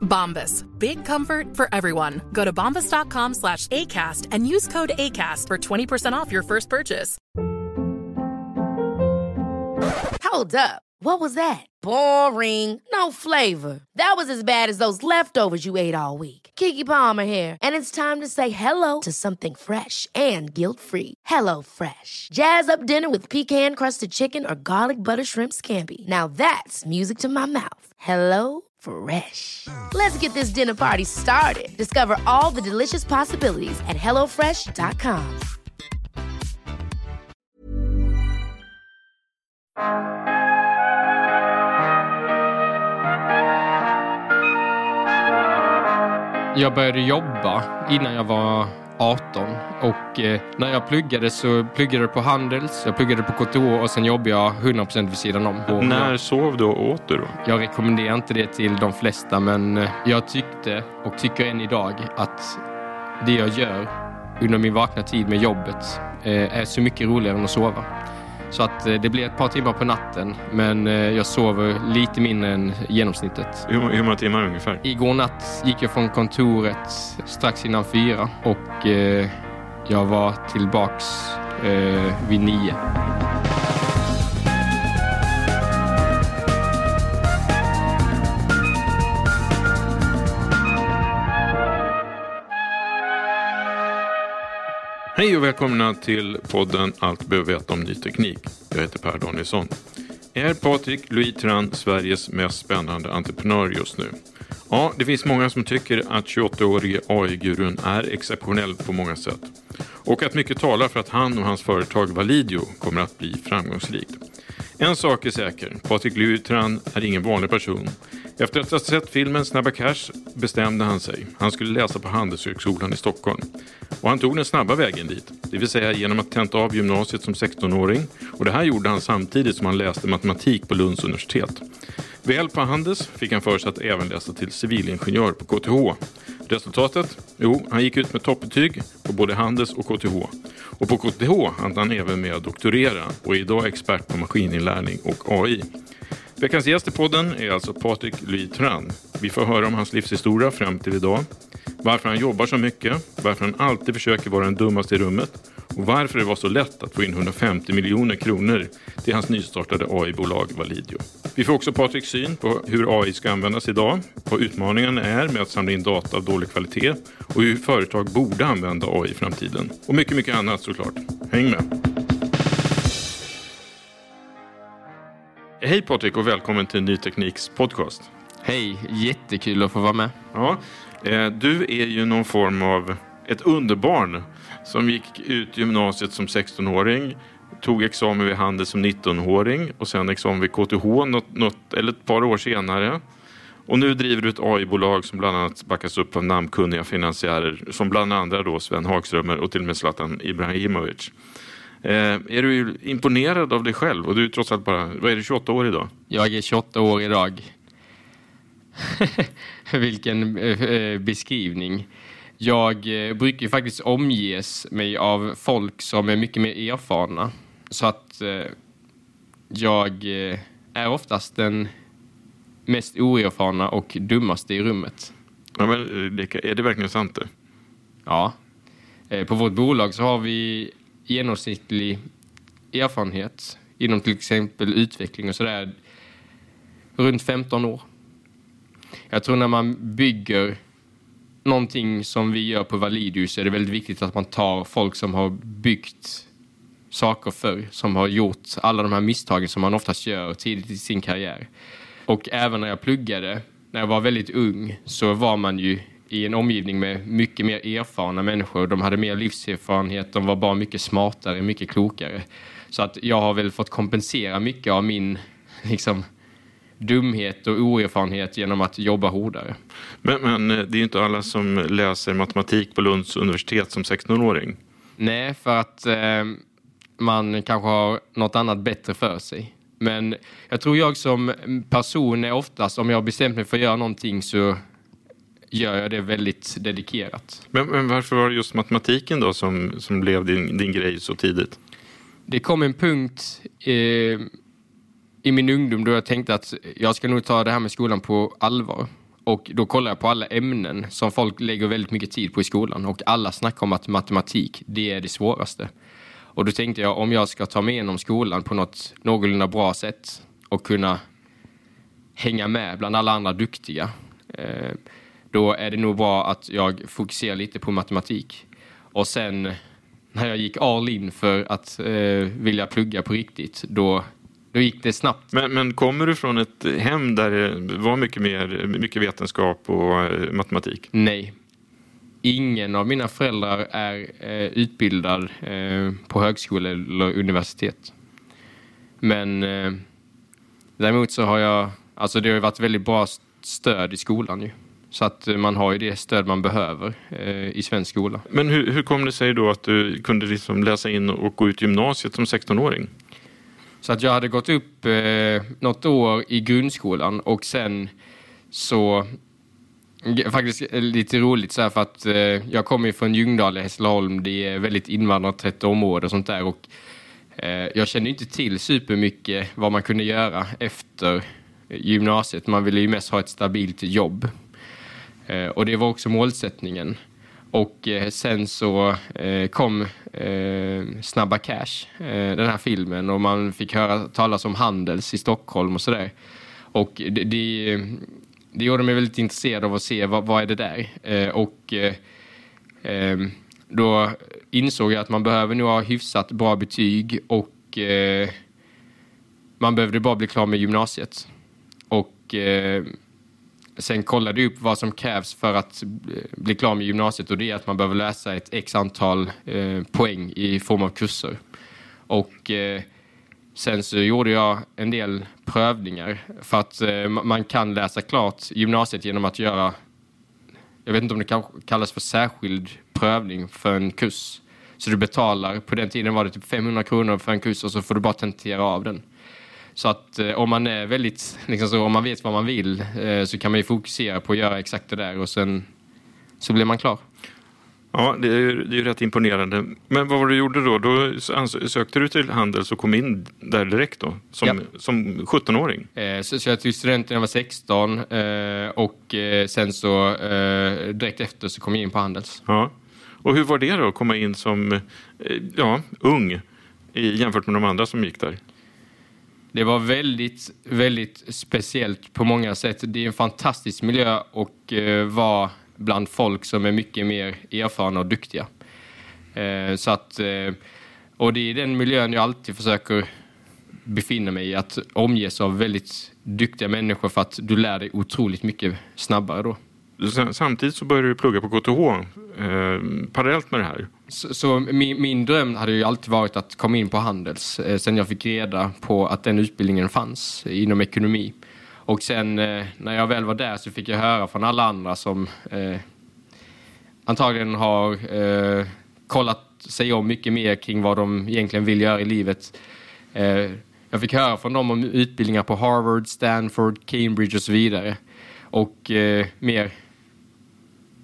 Bombas. Big comfort for everyone. Go to bombas.com slash ACAST and use code ACAST for 20% off your first purchase. Hold up. What was that? Boring. No flavor. That was as bad as those leftovers you ate all week. Kiki Palmer here, and it's time to say hello to something fresh and guilt-free. Hello Fresh. Jazz up dinner with pecan-crusted chicken or garlic butter shrimp scampi. Now that's music to my mouth. Hello Fresh. Let's get this dinner party started. Discover all the delicious possibilities at hellofresh.com. Jag började jobba innan jag var 18 och eh, när jag pluggade så pluggade jag på Handels, jag pluggade på KTH och sen jobbade jag 100% vid sidan om. Och När jag, sov du och åt du då? jag rekommenderar inte det till de flesta men eh, jag tyckte och tycker än idag att det jag gör under min vakna tid med jobbet eh, är så mycket roligare än att sova. Så att eh, det blir ett par timmar på natten men eh, jag sover lite mindre än genomsnittet. Hur, hur många timmar ungefär? Igår natt gick jag från kontoret strax innan fyra och eh, jag var tillbaks eh, vid nio. Hej och välkomna till podden Allt behöver veta om ny teknik. Jag heter Per Danielsson. Är Patrik Luitran Sveriges mest spännande entreprenör just nu? Ja, det finns många som tycker att 28-årige AI-gurun är exceptionell på många sätt. Och att mycket talar för att han och hans företag Validio kommer att bli framgångsrikt. En sak är säker, Patrik Lutran är ingen vanlig person. Efter att ha sett filmen Snabba Cash bestämde han sig. Han skulle läsa på Handelshögskolan i Stockholm. Och han tog den snabba vägen dit, det vill säga genom att tenta av gymnasiet som 16-åring. Och det här gjorde han samtidigt som han läste matematik på Lunds universitet. Väl på Handels fick han för sig att även läsa till civilingenjör på KTH. Resultatet? Jo, han gick ut med toppbetyg på både Handels och KTH. Och på KTH hann han även med att doktorera och är idag expert på maskininlärning och AI. Veckans gäst i podden är alltså Patrik Lytran. Tran. Vi får höra om hans livshistoria fram till idag. Varför han jobbar så mycket, varför han alltid försöker vara den dummaste i rummet och varför det var så lätt att få in 150 miljoner kronor till hans nystartade AI-bolag Validio. Vi får också Patriks syn på hur AI ska användas idag, vad utmaningen är med att samla in data av dålig kvalitet och hur företag borde använda AI i framtiden. Och mycket, mycket annat såklart. Häng med! Hej Patrik och välkommen till Ny Tekniks podcast. Hej, jättekul att få vara med. Ja, eh, du är ju någon form av ett underbarn som gick ut gymnasiet som 16-åring, tog examen vid Handels som 19-åring och sen examen vid KTH något, något, eller ett par år senare. Och nu driver du ett AI-bolag som bland annat backas upp av namnkunniga finansiärer som bland andra då Sven Hagströmer och till och med Zlatan Ibrahimovic. Eh, är du imponerad av dig själv? Och du är trots allt bara, vad är du, 28 år idag? Jag är 28 år idag. Vilken eh, eh beskrivning. Jag eh, brukar ju faktiskt omges mig av folk som är mycket mer erfarna. Så att eh, jag eh, är oftast den mest oerfarna och dummaste i rummet. Ja, men, eh, är det verkligen sant det? Ja. Eh, På vårt bolag så har vi genomsnittlig erfarenhet inom till exempel utveckling och sådär runt 15 år. Jag tror när man bygger någonting som vi gör på Validius så är det väldigt viktigt att man tar folk som har byggt saker förr som har gjort alla de här misstagen som man oftast gör tidigt i sin karriär. Och även när jag pluggade, när jag var väldigt ung, så var man ju i en omgivning med mycket mer erfarna människor. De hade mer livserfarenhet, de var bara mycket smartare, mycket klokare. Så att jag har väl fått kompensera mycket av min liksom, dumhet och oerfarenhet genom att jobba hårdare. Men, men eh, det är ju inte alla som läser matematik på Lunds universitet som 16-åring. Nej, för att eh, man kanske har något annat bättre för sig. Men jag tror jag som person är oftast, om jag har bestämt mig för att göra någonting så gör jag det väldigt dedikerat. Men, men varför var det just matematiken då som, som blev din, din grej så tidigt? Det kom en punkt eh, i min ungdom då jag tänkte att jag ska nog ta det här med skolan på allvar. Och då kollade jag på alla ämnen som folk lägger väldigt mycket tid på i skolan och alla snackar om att matematik, det är det svåraste. Och då tänkte jag om jag ska ta mig igenom skolan på något någorlunda bra sätt och kunna hänga med bland alla andra duktiga, eh, då är det nog bra att jag fokuserar lite på matematik. Och sen när jag gick all in för att eh, vilja plugga på riktigt, då, då gick det snabbt. Men, men kommer du från ett hem där det var mycket mer mycket vetenskap och eh, matematik? Nej. Ingen av mina föräldrar är eh, utbildad eh, på högskola eller universitet. Men eh, däremot så har jag, alltså det har ju varit väldigt bra stöd i skolan ju. Så att man har ju det stöd man behöver eh, i svensk skola. Men hur, hur kom det sig då att du kunde liksom läsa in och gå ut gymnasiet som 16-åring? Så att jag hade gått upp eh, något år i grundskolan och sen så Faktiskt eh, lite roligt så här för att eh, jag kommer ju från Ljungdal i Hässleholm. Det är väldigt invandrartätt område och sånt där. Och, eh, jag kände inte till supermycket vad man kunde göra efter gymnasiet. Man ville ju mest ha ett stabilt jobb. Eh, och det var också målsättningen. Och eh, sen så eh, kom eh, Snabba Cash, den här filmen, och man fick höra talas om Handels i Stockholm och sådär. Och det, det, det gjorde mig väldigt intresserad av att se vad, vad är det där. och då insåg jag att man behöver nog ha hyfsat bra betyg och man behövde bara bli klar med gymnasiet. Och Sen kollade jag upp vad som krävs för att eh, bli klar med gymnasiet och det är att man behöver läsa ett x antal eh, poäng i form av kurser. Och eh, sen så gjorde jag en del prövningar för att eh, man kan läsa klart gymnasiet genom att göra, jag vet inte om det kallas för särskild prövning för en kurs. Så du betalar, på den tiden var det typ 500 kronor för en kurs och så får du bara tentera av den. Så att eh, om man är väldigt, liksom så, om man vet vad man vill eh, så kan man ju fokusera på att göra exakt det där och sen så blir man klar. Ja, det är, ju, det är ju rätt imponerande. Men vad var det du gjorde då? Då sökte du till Handels och kom in där direkt då, som, ja. som 17-åring? Eh, så, så jag tog studenten när jag var 16 eh, och sen så direkt efter så kom jag in på Handels. Ja. Och hur var det då, att komma in som ja, ung jämfört med de andra som gick där? Det var väldigt, väldigt speciellt på många sätt. Det är en fantastisk miljö och eh, vara bland folk som är mycket mer erfarna och duktiga. Eh, så att, eh, och det är den miljön jag alltid försöker befinna mig i, att omges av väldigt duktiga människor för att du lär dig otroligt mycket snabbare då. Samtidigt så började du plugga på KTH eh, parallellt med det här. Så, så min, min, dröm hade ju alltid varit att komma in på Handels eh, sen jag fick reda på att den utbildningen fanns inom ekonomi. Och sen eh, när jag väl var där så fick jag höra från alla andra som eh, antagligen har eh, kollat sig om mycket mer kring vad de egentligen vill göra i livet. Eh, jag fick höra från dem om utbildningar på Harvard, Stanford, Cambridge och så vidare. Och eh, mer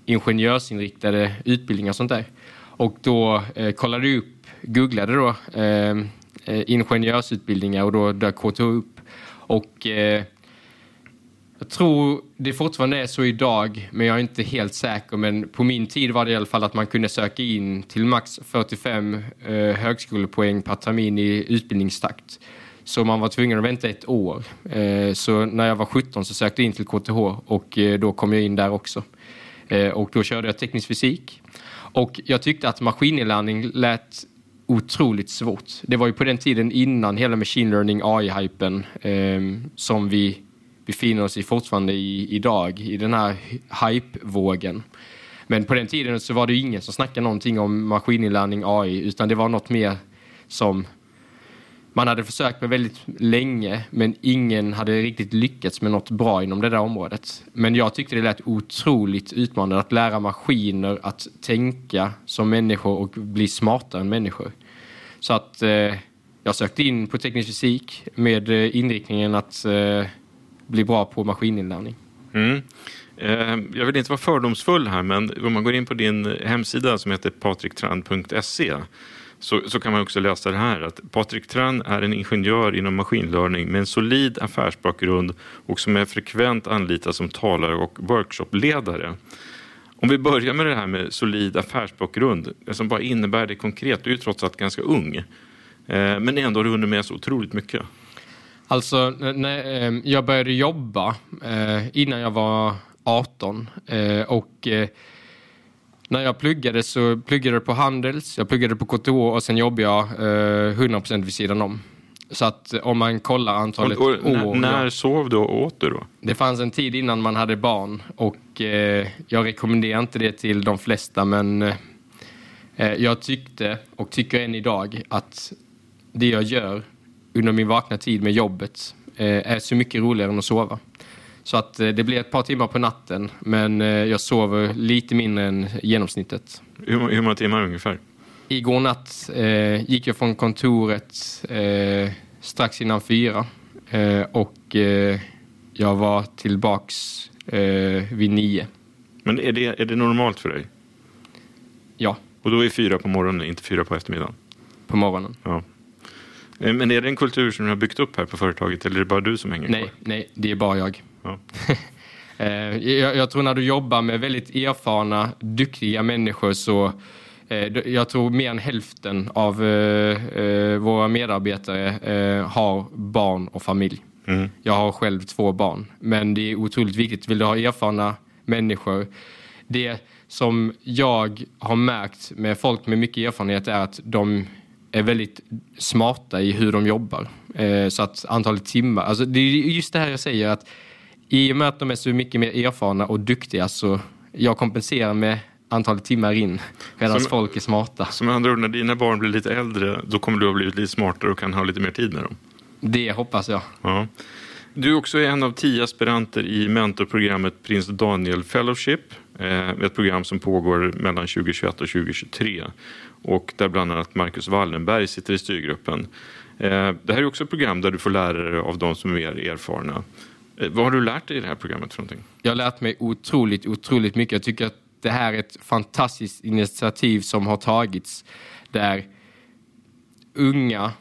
ingenjörsinriktade utbildningar och sånt där. Och då eh, kollade jag upp, googlade då eh, eh ingenjörsutbildningar och då dök KTH upp. Och eh, jag tror det fortfarande är så idag, men jag är inte helt säker. Men på min tid var det i alla fall att man kunde söka in till max 45 eh, högskolepoäng per termin i utbildningstakt. Så man var tvungen att vänta ett år. Eh, så när jag var 17 så sökte jag in till KTH och eh, då kom jag in där också. Eh, och då körde jag teknisk fysik. Och jag tyckte att maskininlärning lät otroligt svårt. Det var ju på den tiden innan hela machine learning, AI-hypen eh, som vi befinner oss i fortfarande i, idag, i den här hype-vågen. Men på den tiden så var det ingen som snackade någonting om maskininlärning, AI, utan det var något mer som man hade försökt med väldigt länge, men ingen hade riktigt lyckats med något bra inom det där området. Men jag tyckte det lät otroligt utmanande att lära maskiner att tänka som människor och bli smartare än människor. Så att eh, jag sökte in på teknisk fysik med eh, inriktningen att eh, bli bra på maskininlärning. Mm. Eh, jag vill inte vara fördomsfull här, men om man går in på din hemsida som heter PatrikTrand.se så, så kan man också läsa det här att Patrik Tran är en ingenjör inom maskinlärning med en solid affärsbakgrund och som är frekvent anlitad som talare och workshopledare. Om vi börjar med det här med solid affärsbakgrund, alltså vad innebär det konkret? Du är ju trots allt ganska ung, eh, men ändå har du hunnit med så otroligt mycket. Alltså, när eh, jag började jobba eh, innan jag var 18 och när jag pluggade så pluggade jag på Handels, jag pluggade på KTH och sen jobbade jag eh, 100% vid sidan om. Så att om man kollar antalet och, och, år. När sov du och åt du då? Det fanns en tid innan man hade barn och eh, jag rekommenderar inte det till de flesta men eh, jag tyckte och tycker än idag att det jag gör under min vakna tid med jobbet eh, är så mycket roligare än att sova. Så att eh, det blir ett par timmar på natten, men eh, jag sover lite mindre än genomsnittet. Hur, hur många timmar ungefär? Igår natt eh, gick jag från kontoret eh, strax innan fyra eh, och eh, jag var tillbaks vid nio. Men är det, är det normalt för dig? Ja. Och då är fyra på morgonen, inte fyra på eftermiddagen? På morgonen. Ja. Men är det en kultur som du har byggt upp här på företaget eller är det bara du som hänger nej, kvar? Nej, det är bara jag. Ja. Eh, jag, jag, tror när du jobbar med väldigt erfarna, duktiga människor så eh, jag tror mer än hälften av eh, våra medarbetare har barn och familj. Mm. Jag har själv två barn, men det är otroligt viktigt. Vill du ha erfarna människor? Det som jag har märkt med folk med mycket erfarenhet är att de är väldigt smarta i hur de jobbar. Så att antalet timmar, alltså det är just det här jag säger att i och med att de är så mycket mer erfarna och duktiga så jag kompenserar med antalet timmar in medan folk är smarta. Så med andra ord, när dina barn blir lite äldre då kommer du ha blivit lite smartare och kan ha lite mer tid med dem? Det hoppas jag. Ja. Du är också en av tio aspiranter i mentorprogrammet Prins Daniel Fellowship. Eh, ett program som pågår mellan 2021 och 2023 och där bland annat Marcus Wallenberg sitter i styrgruppen. Eh, det här är också ett program där du får lära dig av de som är mer erfarna. Eh, vad har du lärt dig i det här programmet för någonting? Jag har lärt mig otroligt, otroligt mycket. Jag tycker att det här är ett fantastiskt initiativ som har tagits där unga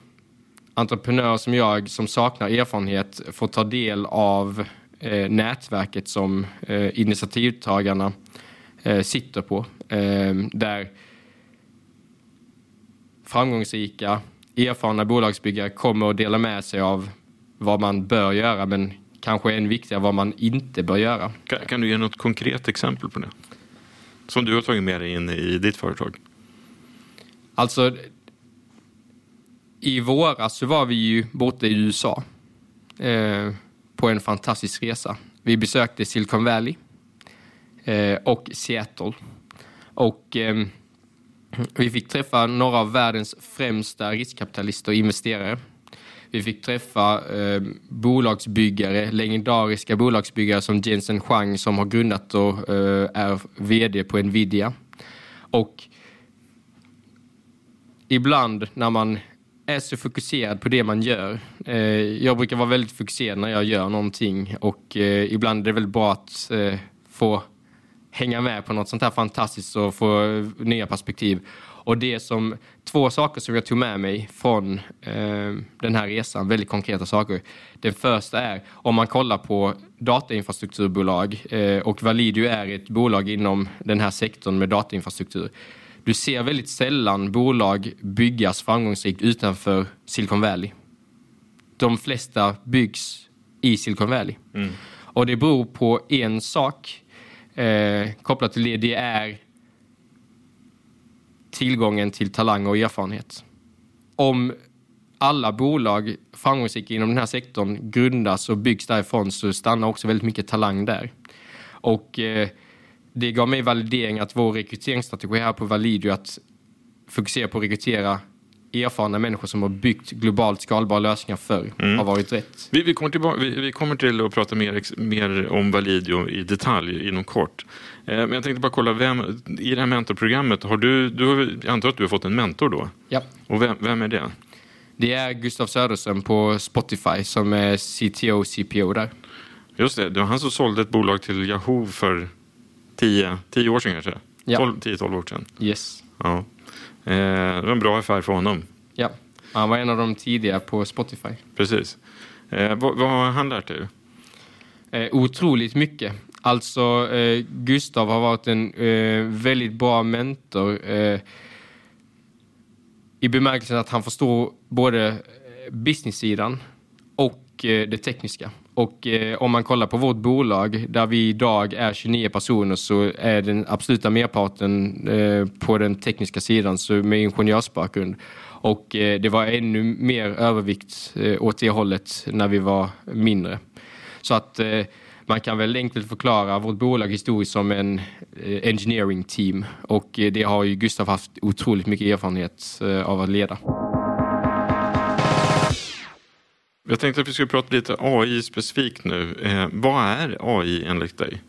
entreprenörer som jag som saknar erfarenhet får ta del av eh, nätverket som eh, initiativtagarna eh, sitter på. Eh, där framgångsrika, erfarna bolagsbyggare kommer att dela med sig av vad man bör göra men kanske än viktigare vad man inte bör göra. Kan, kan, du ge något konkret exempel på det? Som du har tagit med dig in i ditt företag? Alltså, i våras så var vi ju borta i USA eh, på en fantastisk resa. Vi besökte Silicon Valley eh, och Seattle. Och eh, vi fick träffa några av världens främsta riskkapitalister och investerare vi fick träffa eh, bolagsbyggare, legendariska bolagsbyggare som Jensen Huang som har grundat och eh, är VD på Nvidia. Och ibland när man är så fokuserad på det man gör. Eh, jag brukar vara väldigt fokuserad när jag gör någonting och eh, ibland är det väldigt bra att eh, få hänga med på något sånt här fantastiskt och få nya perspektiv. Och det som, två saker som jag tog med mig från eh, den här resan, väldigt konkreta saker. Den första är, om man kollar på datainfrastrukturbolag eh, och Validio är ett bolag inom den här sektorn med datainfrastruktur. Du ser väldigt sällan bolag byggas framgångsrikt utanför Silicon Valley. De flesta byggs i Silicon Valley. Mm. Och det beror på en sak eh, kopplat till det. Det är tillgången till talang och erfarenhet. om alla bolag framgångsrika inom den här sektorn grundas och byggs därifrån så stannar också väldigt mycket talang där. Och eh, det gav mig validering att vår rekryteringsstrategi här på Validio att fokusera på att rekrytera erfarna människor som har byggt globalt skalbara lösningar förr Mm. har varit rätt. Vi, vi, kommer tillbaka, vi, vi kommer till att prata mer, mer om Validio i detalj inom kort. Eh, men jag tänkte bara kolla, vem, i det här mentorprogrammet, har du, du jag antar att du har fått en mentor då? Ja. Och vem, vem är det? Det är Gustav Söderström på Spotify som är CTO, CPO där. Just det, det var han som sålde ett bolag till Yahoo för 10, 10 år sedan kanske? Ja. 12 10-12 år sedan. Yes. Ja. Eh, det var en bra affär för honom. Ja. Han var en av de tidiga på Spotify. Precis. Eh, vad, vad har han lärt dig? Eh, otroligt mycket. Alltså, Gustav har varit en väldigt bra mentor i bemärkelsen att han förstår både business-sidan och det tekniska. Och eh, om man kollar på vårt bolag, där vi idag är 29 personer, så är den absoluta merparten eh, på den tekniska sidan, så med ingenjörsbakgrund. Och eh, det var ännu mer övervikt eh, åt det hållet när vi var mindre. Så att eh, man kan väl enkelt förklara vårt bolag historiskt som en eh, engineering team och eh, det har ju Gustav haft otroligt mycket erfarenhet eh, av att leda. Jag tänkte att vi skulle prata lite AI specifikt nu. Eh, vad är AI enligt dig?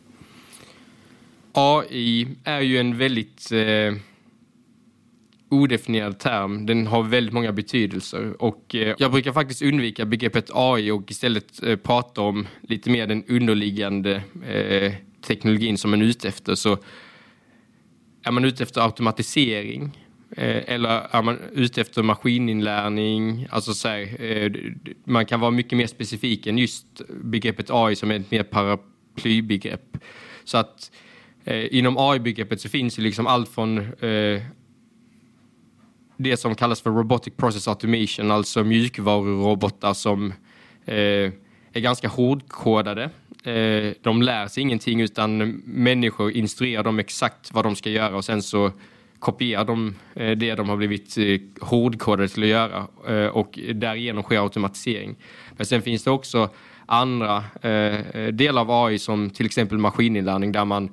AI är ju en väldigt eh, odefinierad term. Den har väldigt många betydelser och eh, jag brukar faktiskt undvika begreppet AI och istället eh, prata om lite mer den underliggande eh, teknologin som man är ute efter. Så är man ute efter automatisering Eh, eller är man ute efter maskininlärning? Alltså så här, eh, man kan vara mycket mer specifik än just begreppet AI som är ett mer paraplybegrepp. Så att eh, inom AI-begreppet så finns ju liksom allt från eh, det som kallas för Robotic Process Automation, alltså mjukvarurobotar som eh, är ganska hårdkodade. Eh, de lär sig ingenting utan människor instruerar dem exakt vad de ska göra och sen så kopierar de eh, det de har blivit eh, hårdkodade till att göra eh, och därigenom sker automatisering. Men sen finns det också andra delar av AI som till exempel maskininlärning där man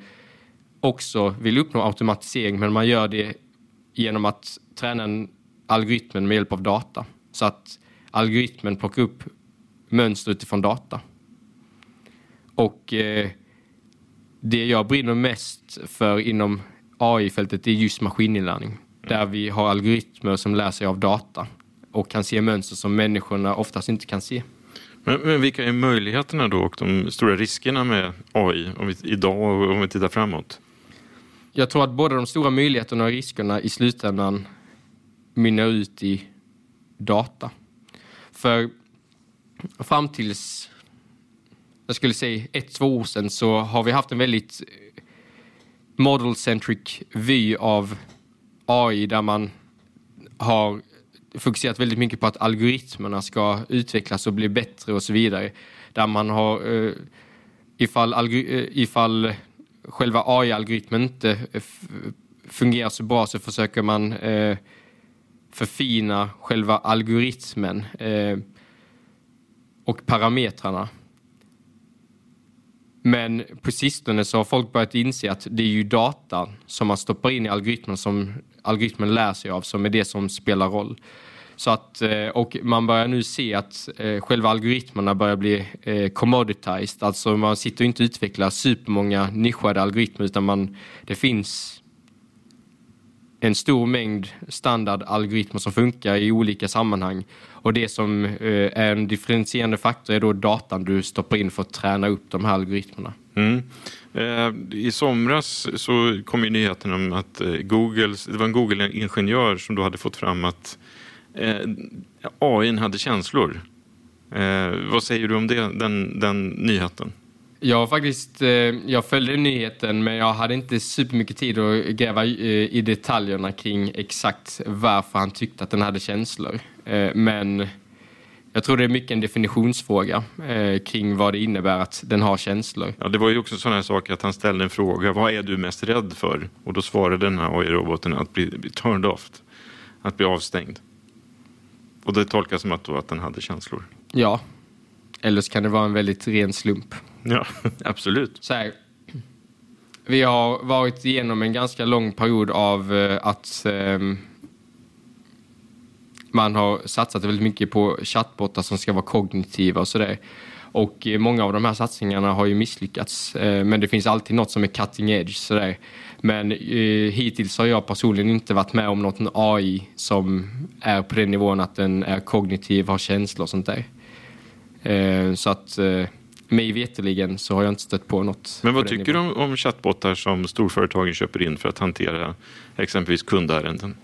också vill uppnå automatisering men man gör det genom att träna en algoritmen med hjälp av data. Så att algoritmen plockar upp mönster utifrån data. Och eh, det jag brinner mest för inom AI-fältet är just maskininlärning. Där vi har algoritmer som lär sig av data och kan se mönster som människorna oftast inte kan se. Men, men vilka är möjligheterna då och de stora riskerna med AI om vi, idag och om vi tittar framåt? Jag tror att både de stora möjligheterna och riskerna i slutändan mynnar ut i data. För fram tills, jag skulle säga ett, två år sedan så har vi haft en väldigt model-centric vy av AI där man har fokuserat väldigt mycket på att algoritmerna ska utvecklas och bli bättre och så vidare. Där man har, eh, ifall, algori- eh, ifall själva AI-algoritmen inte eh, f- fungerar så bra så försöker man förfina själva algoritmen och parametrarna. Men på sistone så har folk börjat inse att det är ju data som man stoppar in i algoritmen som algoritmen lär sig av som är det som spelar roll. Så att, eh, och man börjar nu se att eh, själva algoritmerna börjar bli eh, commoditized. Alltså man sitter inte och utvecklar supermånga nischade algoritmer utan man, det finns en stor mängd standardalgoritmer som funkar i olika sammanhang. Och det som eh, är en differentierande faktor är då datan du stoppar in för att träna upp de här algoritmerna. Mm. Eh, I somras så kom ju nyheten om att eh, Google, det var en Google-ingenjör som då hade fått fram att AI hade känslor. Vad säger du om det, den, den nyheten? Jag faktiskt, eh, jag följde nyheten men jag hade inte supermycket tid att gräva i, i detaljerna kring exakt varför han tyckte att den hade känslor. Eh, men jag tror det är mycket en definitionsfråga eh, kring vad det innebär att den har känslor. Ja, det var ju också sådana här saker att han ställde en fråga. Vad är du mest rädd för? Och då svarade den här AI-roboten att bli, bli turned off. Att bli avstängd. Och det tolkas som att, då, att den hade känslor? Ja. Eller så kan det vara en väldigt ren slump. Ja, absolut. Så här, vi har varit igenom en ganska lång period av eh, att eh, man har satsat väldigt mycket på chattbottar som ska vara kognitiva och sådär. Och eh, många av de här satsningarna har ju misslyckats. Eh, men det finns alltid något som är cutting edge. Sådär. Men eh, hittills har jag personligen inte varit med om något AI som är på den nivån att den är kognitiv, har känslor och sånt där. Eh, så att eh, mig veterligen så har jag inte stött på något. Men vad tycker du om, om chattbottar som storföretagen köper in för att hantera exempelvis kundärenden?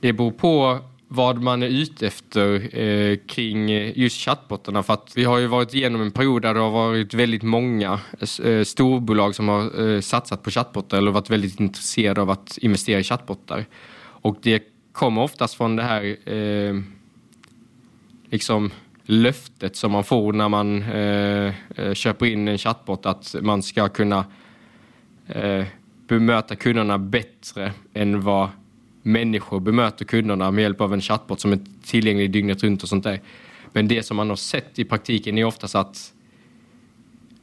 Det beror på vad man är ute efter eh, kring just chattbottarna. För att vi har ju varit igenom en period där det har varit väldigt många eh, storbolag som har eh, satsat på chattbottar eller varit väldigt intresserade av att investera i chattbottar. Och det kommer oftast från det här eh, liksom löftet som man får när man eh, eh köper in en chattbot att man ska kunna eh, bemöta kunderna bättre än vad människor bemöter kunderna med hjälp av en chattbot som är tillgänglig dygnet runt och sånt där. Men det som man har sett i praktiken är oftast att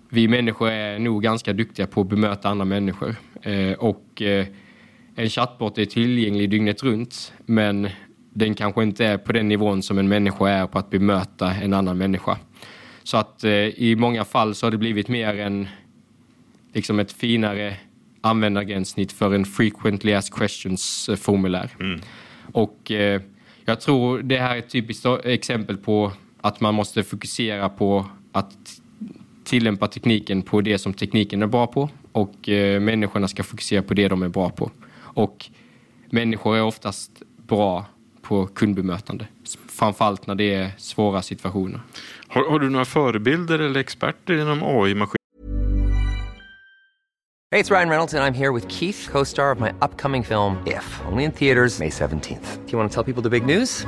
vi människor är nog ganska duktiga på att bemöta andra människor. Eh, och eh, en chattbot är tillgänglig dygnet runt men den kanske inte är på den nivån som en människa är på att bemöta en annan människa. Så att eh, i många fall så har det blivit mer en liksom ett finare användargränssnitt för en frequently asked questions-formulär. Och eh, jag tror det här är ett typiskt exempel på att man måste fokusera på att tillämpa tekniken på det som tekniken är bra på och eh, människorna ska fokusera på det de är bra på. Och människor är oftast bra på kundbemötande, framförallt när det är svåra situationer. Har, har du några förebilder eller experter inom AI-maskin? Hey, it's Ryan Reynolds, and I'm here with Keith, co star of my upcoming film, If, only in theaters, May 17th. Do you want to tell people the big news?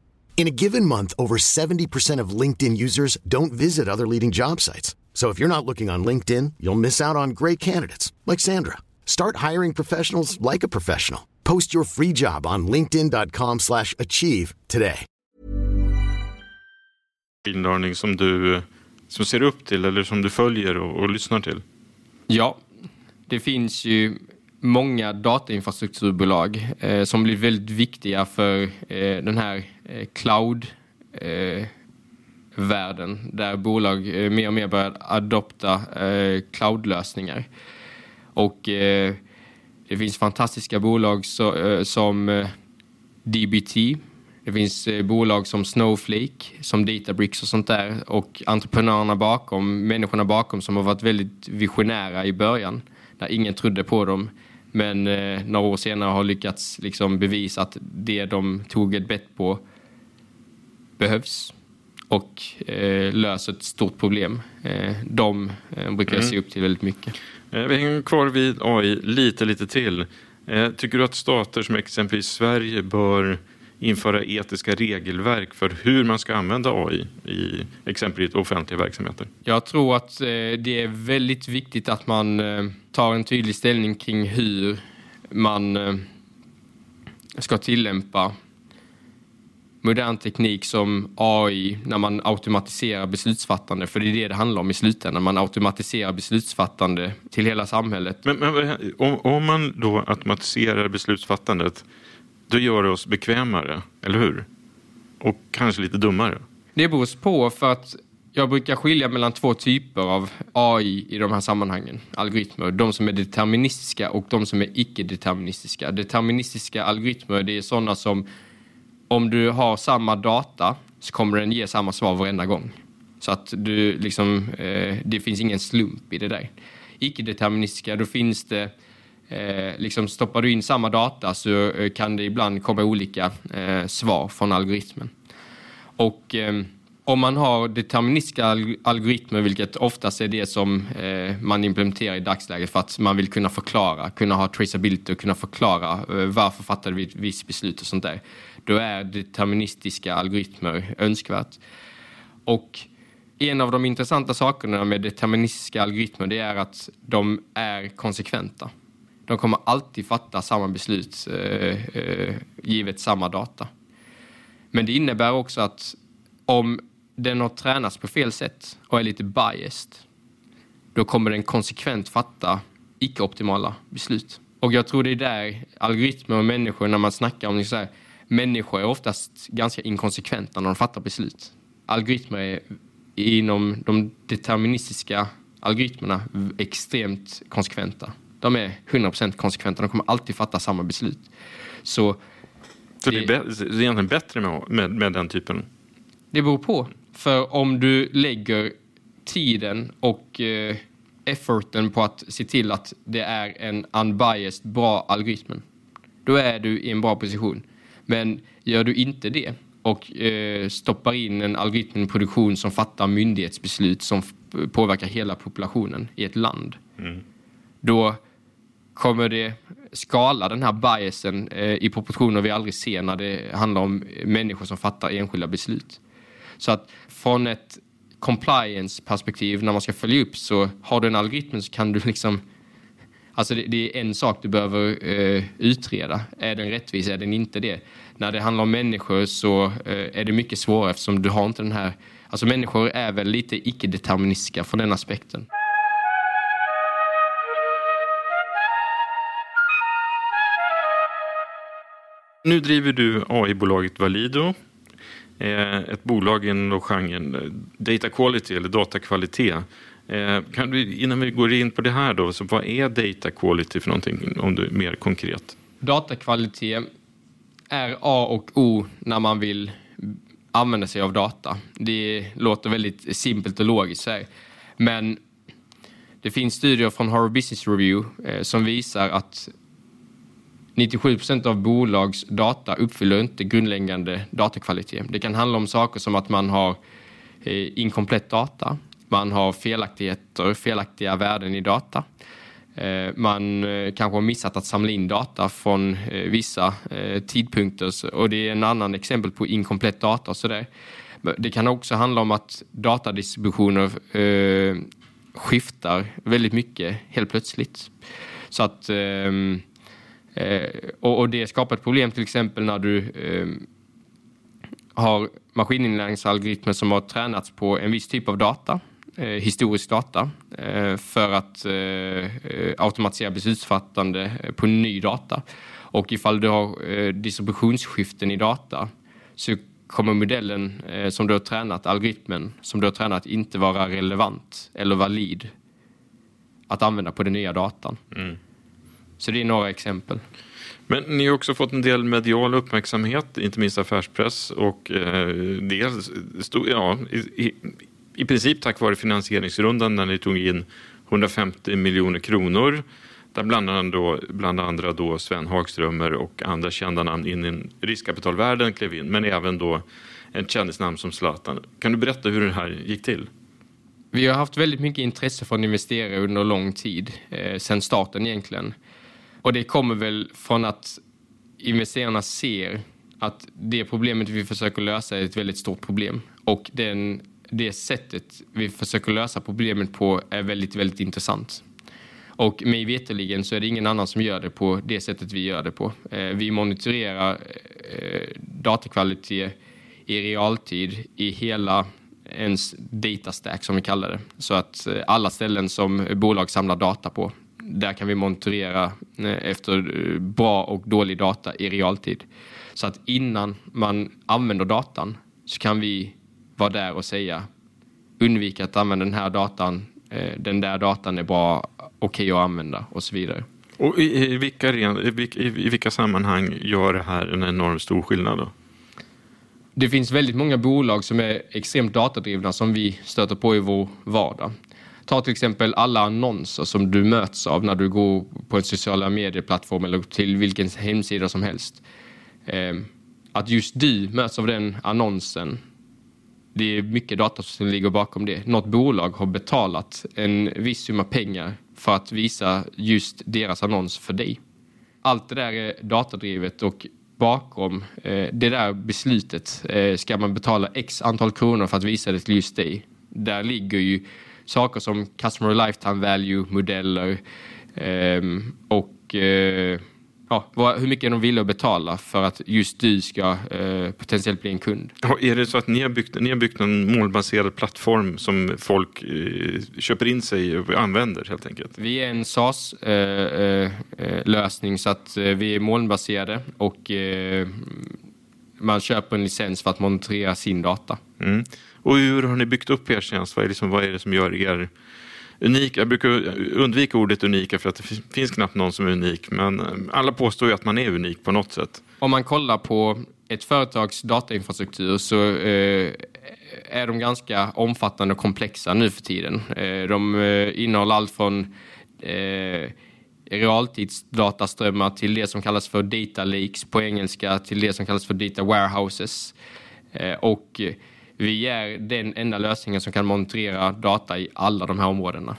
In a given month, over 70% of LinkedIn users don't visit other leading job sites. So if you're not looking on LinkedIn, you'll miss out on great candidates like Sandra. Start hiring professionals like a professional. Post your free job on linkedin.com/achieve slash achieve today. Learning som du som ser upp till eller som du följer och, och lyssnar till? Ja, det finns ju många datainfrastrukturbolag eh, som blir väldigt viktiga för eh, den här eh, cloud eh, världen där bolag eh, mer och mer börjar adopta eh, cloudlösningar. Och eh, det finns fantastiska bolag så, eh, som eh, DBT. Det finns eh, bolag som Snowflake, som Databricks och sånt där. Och entreprenörerna bakom, människorna bakom som har varit väldigt visionära i början. Där ingen trodde på dem. Men eh, några år senare har lyckats liksom bevisa att det de tog ett bett på behövs och eh, löser ett stort problem. Eh, de eh, brukar jag se upp till väldigt mycket. Eh, Vi hänger kvar vid AI lite, lite till. Eh, Tycker du att stater som exempelvis Sverige bör införa etiska regelverk för hur man ska använda AI i exempelvis offentliga verksamheter? Jag tror att eh, det är väldigt viktigt att man tar en tydlig ställning kring hur man ska tillämpa modern teknik som AI när man automatiserar beslutsfattande. För det är det det handlar om i slutändan. Man automatiserar beslutsfattande till hela samhället. Men, men om, om man då automatiserar beslutsfattandet, då gör det oss bekvämare, eller hur? Och kanske lite dummare. Det beror på för att jag brukar skilja mellan två typer av AI i de här sammanhangen, algoritmer. De som är deterministiska och de som är icke-deterministiska. Deterministiska algoritmer, det är sådana som om du har samma data så kommer den ge samma svar varenda gång. Så att du liksom, eh, det finns ingen slump i det där. Icke-deterministiska, då finns det Eh, liksom stoppar du in samma data så eh, kan det ibland komma olika eh, svar från algoritmen. Och eh, om man har deterministiska alg- algoritmer, vilket oftast är det som eh, man implementerar i dagsläget för att man vill kunna förklara, kunna ha traceability och kunna förklara eh, varför fattade vi ett visst beslut och sånt där. Då är deterministiska algoritmer önskvärt. Och en av de intressanta sakerna med deterministiska algoritmer det är att de är konsekventa. De kommer alltid fatta samma beslut eh, eh, givet samma data. Men det innebär också att om den har tränats på fel sätt och är lite biased, då kommer den konsekvent fatta icke-optimala beslut. Och jag tror det är där algoritmer och människor, när man snackar om det så här, människor är oftast ganska inkonsekventa när de fattar beslut. Algoritmer är inom de deterministiska algoritmerna extremt konsekventa. De är 100% konsekventa, de kommer alltid fatta samma beslut. Så Så det, det är egentligen bättre med, med, med den typen. Det beror på. För om du lägger tiden och eh, efforten på att se till att det är en unbiased bra algoritm, då är du i en bra position. Men gör du inte det och eh, stoppar in en algoritm i produktion som fattar myndighetsbeslut som påverkar hela populationen i ett land, då kommer det skala den här biasen eh, i proportioner vi aldrig ser när det handlar om människor som fattar enskilda beslut. Så att från ett compliance-perspektiv, när man ska följa upp, så har du en algoritm så kan du liksom... Alltså det, det är en sak du behöver eh, utreda. Är den rättvis? Är den inte det? När det handlar om människor så eh, är det mycket svårare eftersom du har inte den här... Alltså människor är väl lite icke-deterministiska från den aspekten. Nu driver du AI-bolaget Valido. Eh, ett bolag inom genren eh, data quality eller datakvalitet. Eh, kan du, innan vi går in på det här då, så vad är data quality för någonting om du är mer konkret? Datakvalitet är A och O när man vill använda sig av data. Det låter väldigt simpelt och logiskt. Så här. Men det finns studier från Harvard Business Review eh, som visar att 97 procent av bolags data uppfyller inte grundläggande datakvalitet. Det kan handla om saker som att man har eh, inkomplett data, man har felaktigheter, felaktiga värden i data. Eh, man eh, kanske har missat att samla in data från eh, vissa tidpunkter och det är en annan exempel på inkomplett data och sådär. Det kan också handla om att datadistributioner eh, skiftar väldigt mycket helt plötsligt. Så att, ehm, eh, och, och det skapar ett problem till exempel när du ehm, har maskininlärningsalgoritmer som har tränats på en viss typ av data, historisk data, eh, för att eh, eh, automatisera beslutsfattande eh, på ny data. Och ifall du har eh, distributionsskiften i data så kommer modellen eh, som du har tränat, algoritmen som du har tränat, inte vara relevant eller valid att använda på den nya datan. Mm. Så det är några exempel. Men ni har också fått en del medial uppmärksamhet, inte minst affärspress och eh, dels, ja, i, i, i princip tack vare finansieringsrundan när ni tog in 150 miljoner kronor där bland, annat då, bland andra då Sven Hagströmer och andra kända namn in i riskkapitalvärlden klev in, men även då ett kändisnamn som Zlatan. Kan du berätta hur det här gick till? Vi har haft väldigt mycket intresse från investerare under lång tid, eh, sedan starten egentligen. Och det kommer väl från att investerarna ser att det problemet vi försöker lösa är ett väldigt stort problem. Och den, det sättet vi försöker lösa problemet på är väldigt, väldigt intressant. Och mig veterligen så är det ingen annan som gör det på det sättet vi gör det på. Eh, vi monitorerar eh, datakvalitet i realtid i hela ens datastack som vi kallar det. Så att eh, alla ställen som bolag samlar data på, där kan vi monitorera eh, efter eh, bra och dålig data i realtid. Så att innan man använder datan så kan vi vara där och säga undvika att använda den här datan. Den där datan är bra okej okay att använda och så vidare. Och i, i, vilka, i, vilka, i, vilka sammanhang gör det här en enormt stor skillnad då? Det finns väldigt många bolag som är extremt datadrivna som vi stöter på i vår vardag. Ta till exempel alla annonser som du möts av när du går på en sociala medieplattform eller till vilken hemsida som helst. Ehm, att just du möts av den annonsen det är mycket data som ligger bakom det. Något bolag har betalat en viss summa pengar för att visa just deras annons för dig. Allt det där är datadrivet och bakom eh, det där beslutet eh, ska man betala x antal kronor för att visa det till just dig. Där ligger ju saker som customer lifetime value, modeller eh, och eh, ja, hur mycket är de villiga att betala för att just du ska eh, potentiellt bli en kund. Ja, är det så att ni har, byggt, ni har byggt en målbaserad plattform som folk eh, köper in sig och använder helt enkelt? Vi är en SaaS-lösning eh, eh så att eh, vi är molnbaserade och eh, man köper en licens för att monitorera sin data. Mm. Och hur har ni byggt upp er tjänst? Vad är, liksom, vad är det som gör er unik. Jag brukar undvika ordet unika för att det finns knappt någon som är unik. Men eh, alla påstår ju att man är unik på något sätt. Om man kollar på ett företags datainfrastruktur så eh, är de ganska omfattande och komplexa nu för tiden. Eh, de eh, innehåller allt från eh, realtidsdataströmmar till det som kallas för data leaks på engelska till det som kallas för data warehouses. Eh, och vi är den enda lösningen som kan monitorera data i alla de här områdena.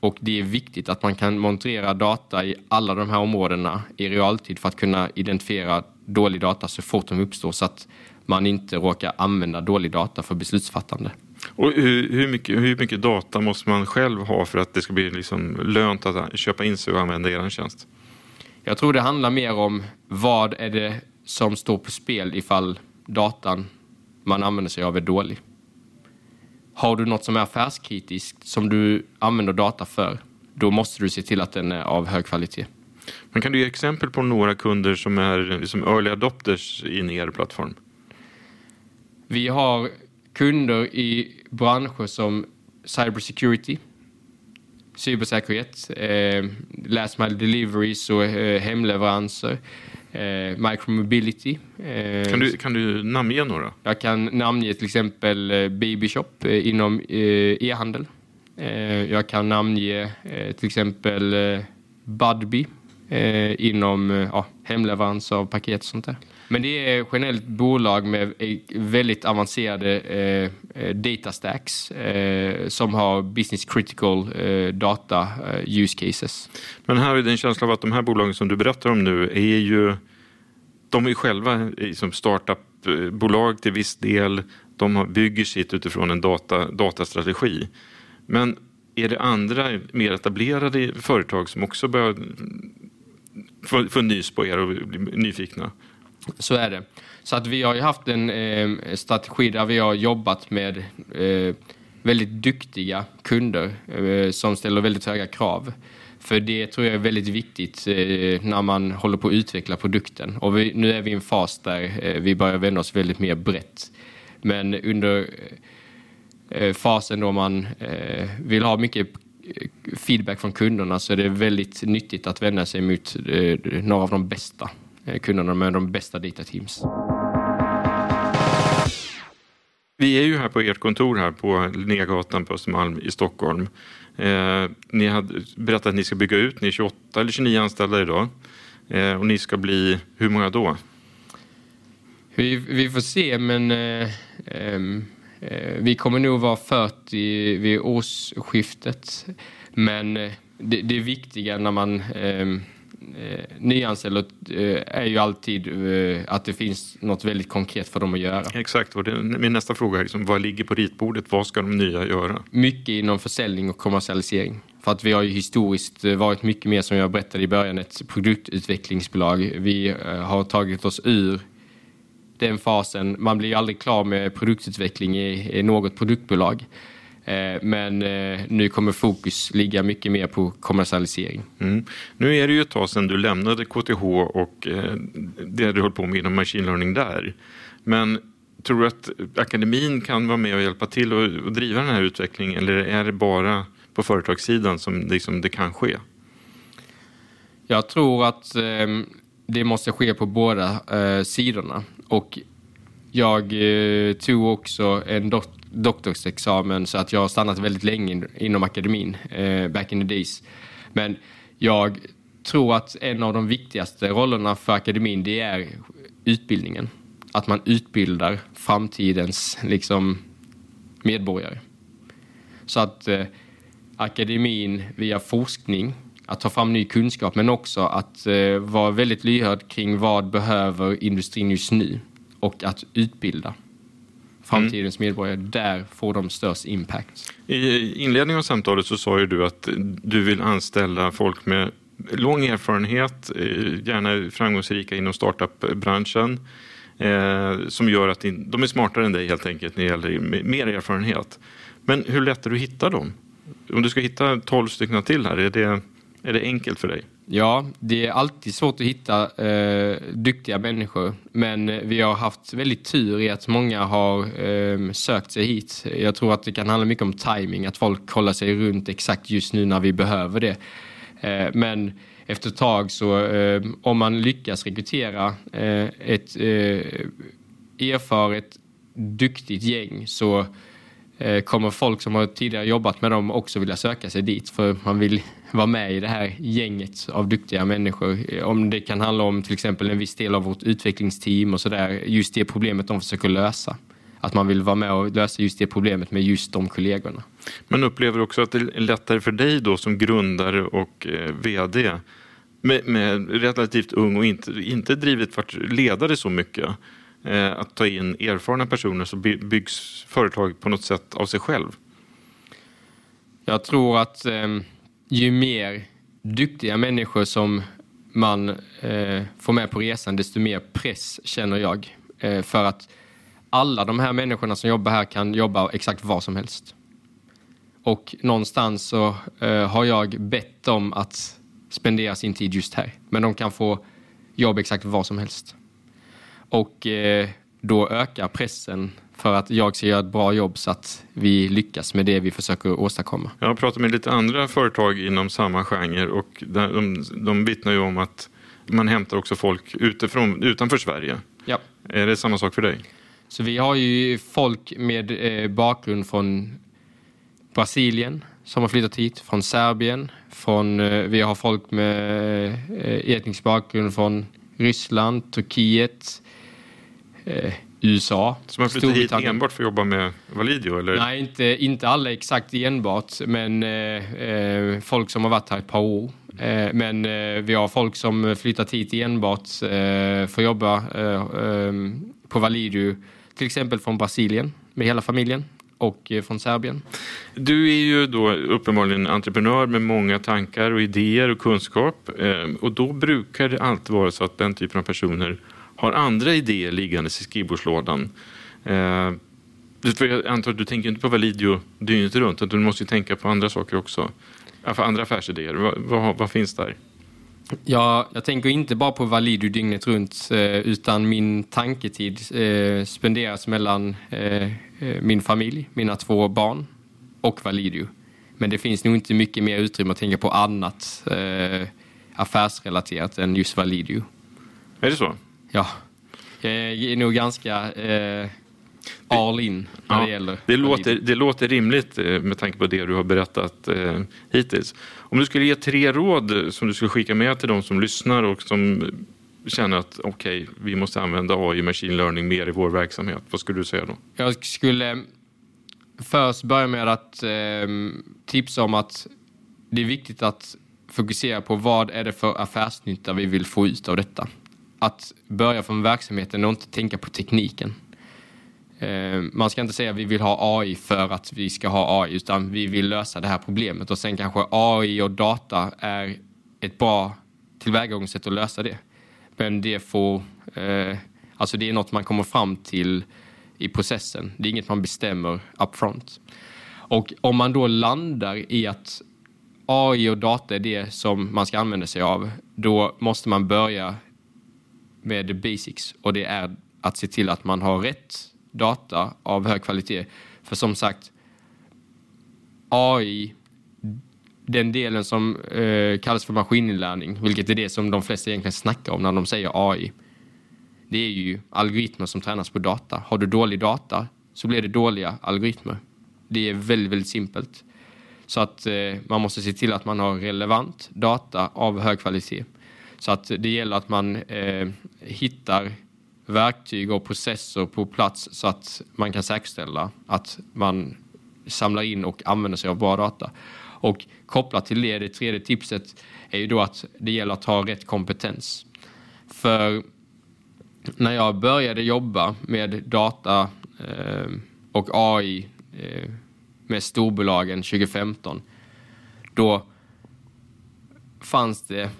Och det är viktigt att man kan monitorera data i alla de här områdena i realtid för att kunna identifiera dålig data så fort de uppstår så att man inte råkar använda dålig data för beslutsfattande. Och hur, hur, mycket, hur mycket data måste man själv ha för att det ska bli liksom lönt att köpa in sig och använda er tjänst? Jag tror det handlar mer om vad är det som står på spel ifall datan man använder sig av är dålig. Har du något som är affärskritiskt som du använder data för, då måste du se till att den är av hög kvalitet. Men kan du ge exempel på några kunder som är liksom early adopters in i er plattform? Vi har kunder i branscher som cybersecurity, cybersäkerhet, eh, last mile deliveries och eh, hemleveranser eh, micromobility. Eh, kan, du, kan du namnge några? Jag kan namnge till exempel eh, Babyshop eh, inom eh, e-handel. Eh, jag kan namnge till exempel Budbee inom ja, hemleverans av paket och sånt där. Men det är generellt bolag med eh, väldigt avancerade eh, eh, data stacks eh, som har business critical eh, data eh, use cases. Men här är en känsla av att de här bolagen som du berättar om nu är ju de är själva som startupbolag till viss del. De bygger sitt utifrån en data, datastrategi. Men är det andra mer etablerade företag som också börjar få, få nys på er och bli nyfikna? Så är det. Så att vi har ju haft en eh, strategi där vi har jobbat med eh, väldigt duktiga kunder eh, som ställer väldigt höga krav. För det tror jag är väldigt viktigt eh, när man håller på att utveckla produkten. Och vi, nu är vi i en fas där eh, vi börjar vända oss väldigt mer brett. Men under eh, fasen då man eh, vill ha mycket eh, feedback från kunderna så är det väldigt nyttigt att vända sig mot eh, några av de bästa kunderna med de bästa data teams. Vi är ju här på ert kontor här på Linnégatan på Östermalm i Stockholm. Eh, ni har berättat att ni ska bygga ut, ni är 28 eller 29 anställda idag. Eh, och ni ska bli, hur många då? Vi, vi får se, men eh, ehm, eh vi kommer nog vara 40 vid årsskiftet. Men eh, det, det viktiga när man ehm, eh, nyanställer eh, är ju alltid eh, att det finns något väldigt konkret för dem att göra. Exakt, och det, min nästa fråga är liksom, vad ligger på ritbordet? Vad ska de nya göra? Mycket inom försäljning och kommersialisering. För att vi har ju historiskt eh, varit mycket mer, som jag berättade i början, ett produktutvecklingsbolag. Vi eh, har tagit oss ur den fasen. Man blir ju aldrig klar med produktutveckling i, i något produktbolag. Eh, men eh, nu kommer fokus ligga mycket mer på kommersialisering. Mm. Nu är det ju ett tag sedan du lämnade KTH och eh, det du höll på med inom machine learning där. Men tror du att akademin kan vara med och hjälpa till och, driva den här utvecklingen eller är det bara på företagssidan som liksom det kan ske? Jag tror att det måste ske på båda sidorna. Och jag tog också en dot doktorsexamen så att jag har stannat väldigt länge inom akademin, eh, back in the days. Men jag tror att en av de viktigaste rollerna för akademin det är utbildningen. Att man utbildar framtidens liksom, medborgare. Så att eh, akademin via forskning, att ta fram ny kunskap men också att eh, vara väldigt lyhörd kring vad behöver industrin just nu och att utbilda framtidens mm. medborgare, där får de störst impact. I inledningen av samtalet så sa ju du att du vill anställa folk med lång erfarenhet, eh, gärna framgångsrika inom startup-branschen, eh, som gör att de är smartare än dig helt enkelt när det gäller mer erfarenhet. Men hur lätt är det att hitta dem? Om du ska hitta 12 stycken till här, är det, är det enkelt för dig? Ja, det är alltid svårt att hitta eh, duktiga människor. Men eh, vi har haft väldigt tur i att många har eh, sökt sig hit. Jag tror att det kan handla mycket om timing, att folk kollar sig runt exakt just nu när vi behöver det. Eh, men efter ett tag så, eh, om man lyckas rekrytera eh, ett eh, erfaret, duktigt gäng så Eh, kommer folk som har tidigare jobbat med dem också vilja söka sig dit. För man vill vara med i det här gänget av duktiga människor. Eh, om det kan handla om till exempel en viss del av vårt utvecklingsteam och sådär, just det problemet de försöker lösa. Att man vill vara med och lösa just det problemet med just de kollegorna. Men upplever också att det är lättare för dig då som grundare och eh, VD med, med, relativt ung och inte, inte drivit varit ledare så mycket Eh, att ta in erfarna personer så byggs företag på något sätt av sig själv? Jag tror att eh, ju mer duktiga människor som man eh, får med på resan, desto mer press känner jag. Eh, för att alla de här människorna som jobbar här kan jobba exakt vad som helst. Och någonstans så eh, har jag bett dem att spendera sin tid just här. Men de kan få jobb exakt vad som helst. Och eh, då ökar pressen för att jag ska göra ett bra jobb så att vi lyckas med det vi försöker åstadkomma. Jag har pratat med lite andra företag inom samma genre och de, de vittnar ju om att man hämtar också folk utifrån, utanför Sverige. Ja. Är det samma sak för dig? Så vi har ju folk med eh, bakgrund från Brasilien som har flyttat hit, från Serbien, från, eh, vi har folk med eh, etnisk bakgrund från Ryssland, Turkiet, USA. Som har flyttat hit enbart för att jobba med Validio? Eller? Nej, inte, inte alla exakt enbart, men eh, eh, folk som har varit här ett par år. Eh, men eh, vi har folk som flyttat hit enbart eh, för att jobba eh, på Validio, till exempel från Brasilien med hela familjen och från Serbien. Du är ju då uppenbarligen entreprenör med många tankar och idéer och kunskap och då brukar det alltid vara så att den typen av personer har andra idéer liggandes i skrivbordslådan. Eh, jag antar att du tänker inte på Validio dygnet runt, utan du måste ju tänka på andra saker också. Andra affärsidéer. Vad, vad, vad finns där? Ja, jag tänker inte bara på Validio dygnet runt eh, utan min tanketid eh, spenderas mellan eh, min familj, mina två barn och Validio. Men det finns nog inte mycket mer utrymme att tänka på annat affärsrelaterat än just Validio. Är det så? Ja. Jag är nog ganska eh, all in när ja, det gäller det låter, det låter rimligt med tanke på det du har berättat eh, hittills. Om du skulle ge tre råd som du skulle skicka med till de som lyssnar och som känner att okej, okay, vi måste använda AI machine learning mer i vår verksamhet. Vad skulle du säga då? Jag skulle först börja med att eh, tipsa om att det är viktigt att fokusera på vad är det för affärsnytta vi vill få ut av detta. Att börja från verksamheten och inte tänka på tekniken. Eh, man ska inte säga att vi vill ha AI för att vi ska ha AI, utan vi vill lösa det här problemet. Och sen kanske AI och data är ett bra tillvägagångssätt att lösa det. Men det får, eh, alltså det är något man kommer fram till i processen. Det är inget man bestämmer upfront. Och om man då landar i att AI och data är det som man ska använda sig av, då måste man börja med basics och det är att se till att man har rätt data av hög kvalitet. För som sagt, AI, den delen som eh, kallas för maskininlärning, vilket är det som de flesta egentligen snackar om när de säger AI. Det är ju algoritmer som tränas på data. Har du dålig data så blir det dåliga algoritmer. Det är väldigt, väldigt simpelt. Så att eh, man måste se till att man har relevant data av hög kvalitet. Så att det gäller att man eh, hittar verktyg och processer på plats så att man kan säkerställa att man samlar in och använder sig av bra data. Och kopplat till det, det tredje tipset är ju då att det gäller att ha rätt kompetens. För när jag började jobba med data eh, och AI eh, med storbolagen 2015, då fanns det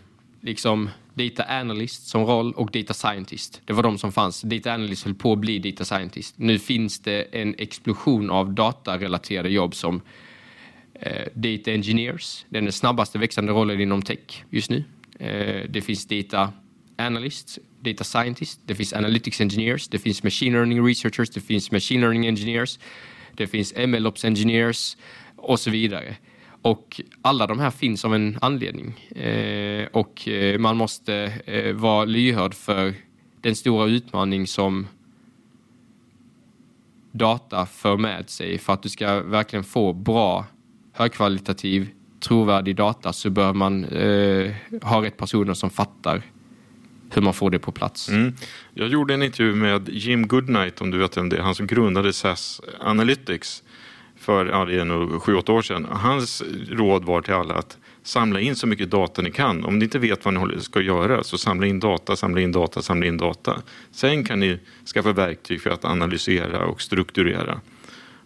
liksom data analyst som roll och data scientist. Det var de som fanns. Data analyst höll på att bli data scientist. Nu finns det en explosion av datarelaterade jobb som eh, data engineers. Det är den snabbaste växande rollen inom tech just nu. Eh, det finns data analyst, data scientist, det finns analytics engineers, det finns machine learning researchers, det finns machine learning engineers, det finns MLOps engineers och så vidare. Och alla de här finns av en anledning. Eh, och eh, man måste eh, vara lyhörd för den stora utmaning som data för med sig. För att du ska verkligen få bra, högkvalitativ, trovärdig data så bör man eh, ha rätt personer som fattar hur man får det på plats. Mm. Jag gjorde en intervju med Jim Goodnight, om du vet vem det är, han som grundade SAS Analytics för ja, det är nog sju, åtta år sedan. Hans råd var till alla att samla in så mycket data ni kan. Om ni inte vet vad ni ska göra så samla in data, samla in data, samla in data. Sen kan ni skaffa verktyg för att analysera och strukturera.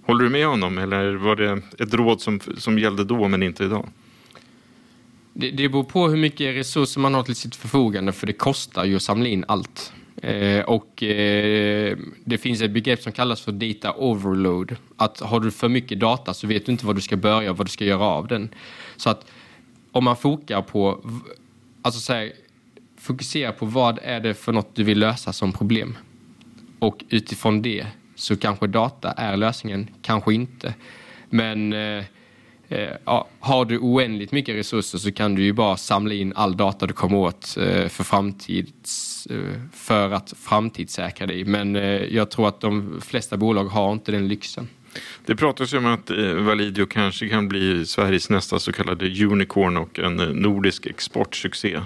Håller du med honom eller var det ett råd som, som gällde då men inte idag? Det, det beror på hur mycket resurser man har till sitt förfogande för det kostar ju att samla in allt. Eh, och eh, det finns ett begrepp som kallas för data overload. Att har du för mycket data så vet du inte var du ska börja och vad du ska göra av den. Så att om man fokar på, alltså så här, fokusera på vad är det för något du vill lösa som problem. Och utifrån det så kanske data är lösningen, kanske inte. Men eh, Eh, ja, har du oändligt mycket resurser så kan du ju bara samla in all data du kommer åt eh, för, framtids, eh, för att framtidssäkra dig. Men jag tror att de flesta bolag har inte den lyxen. Det pratas ju om att Validio kanske kan bli Sveriges nästa så kallade unicorn och en nordisk exportsuccé.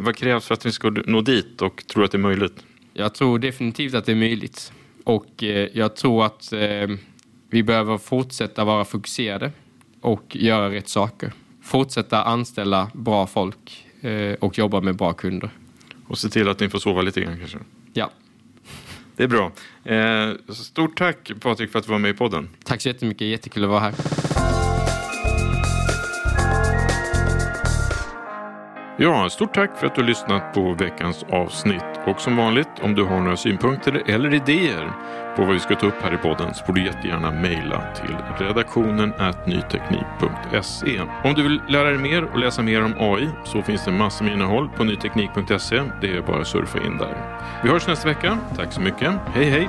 Vad krävs för att ni ska nå dit och tror att det är möjligt? Jag tror definitivt att det är möjligt. Och jag tror att vi behöver fortsätta vara fokuserade och göra rätt saker. Fortsätta anställa bra folk eh, och jobba med bra kunder. Och se till att ni får sova lite grann kanske? Ja. Det är bra. Eh, stort tack Patrik för att du var med i podden. Tack så jättemycket, jättekul att vara här. Ja, stort tack för att du har lyssnat på veckans avsnitt. Och som vanligt, om du har några synpunkter eller idéer på vad vi ska ta upp här i podden så får du jättegärna mejla till redaktionen nyteknik.se. Om du vill lära dig mer och läsa mer om AI så finns det massor med innehåll på nyteknik.se. Det är bara att surfa in där. Vi hörs nästa vecka. Tack så mycket. Hej hej!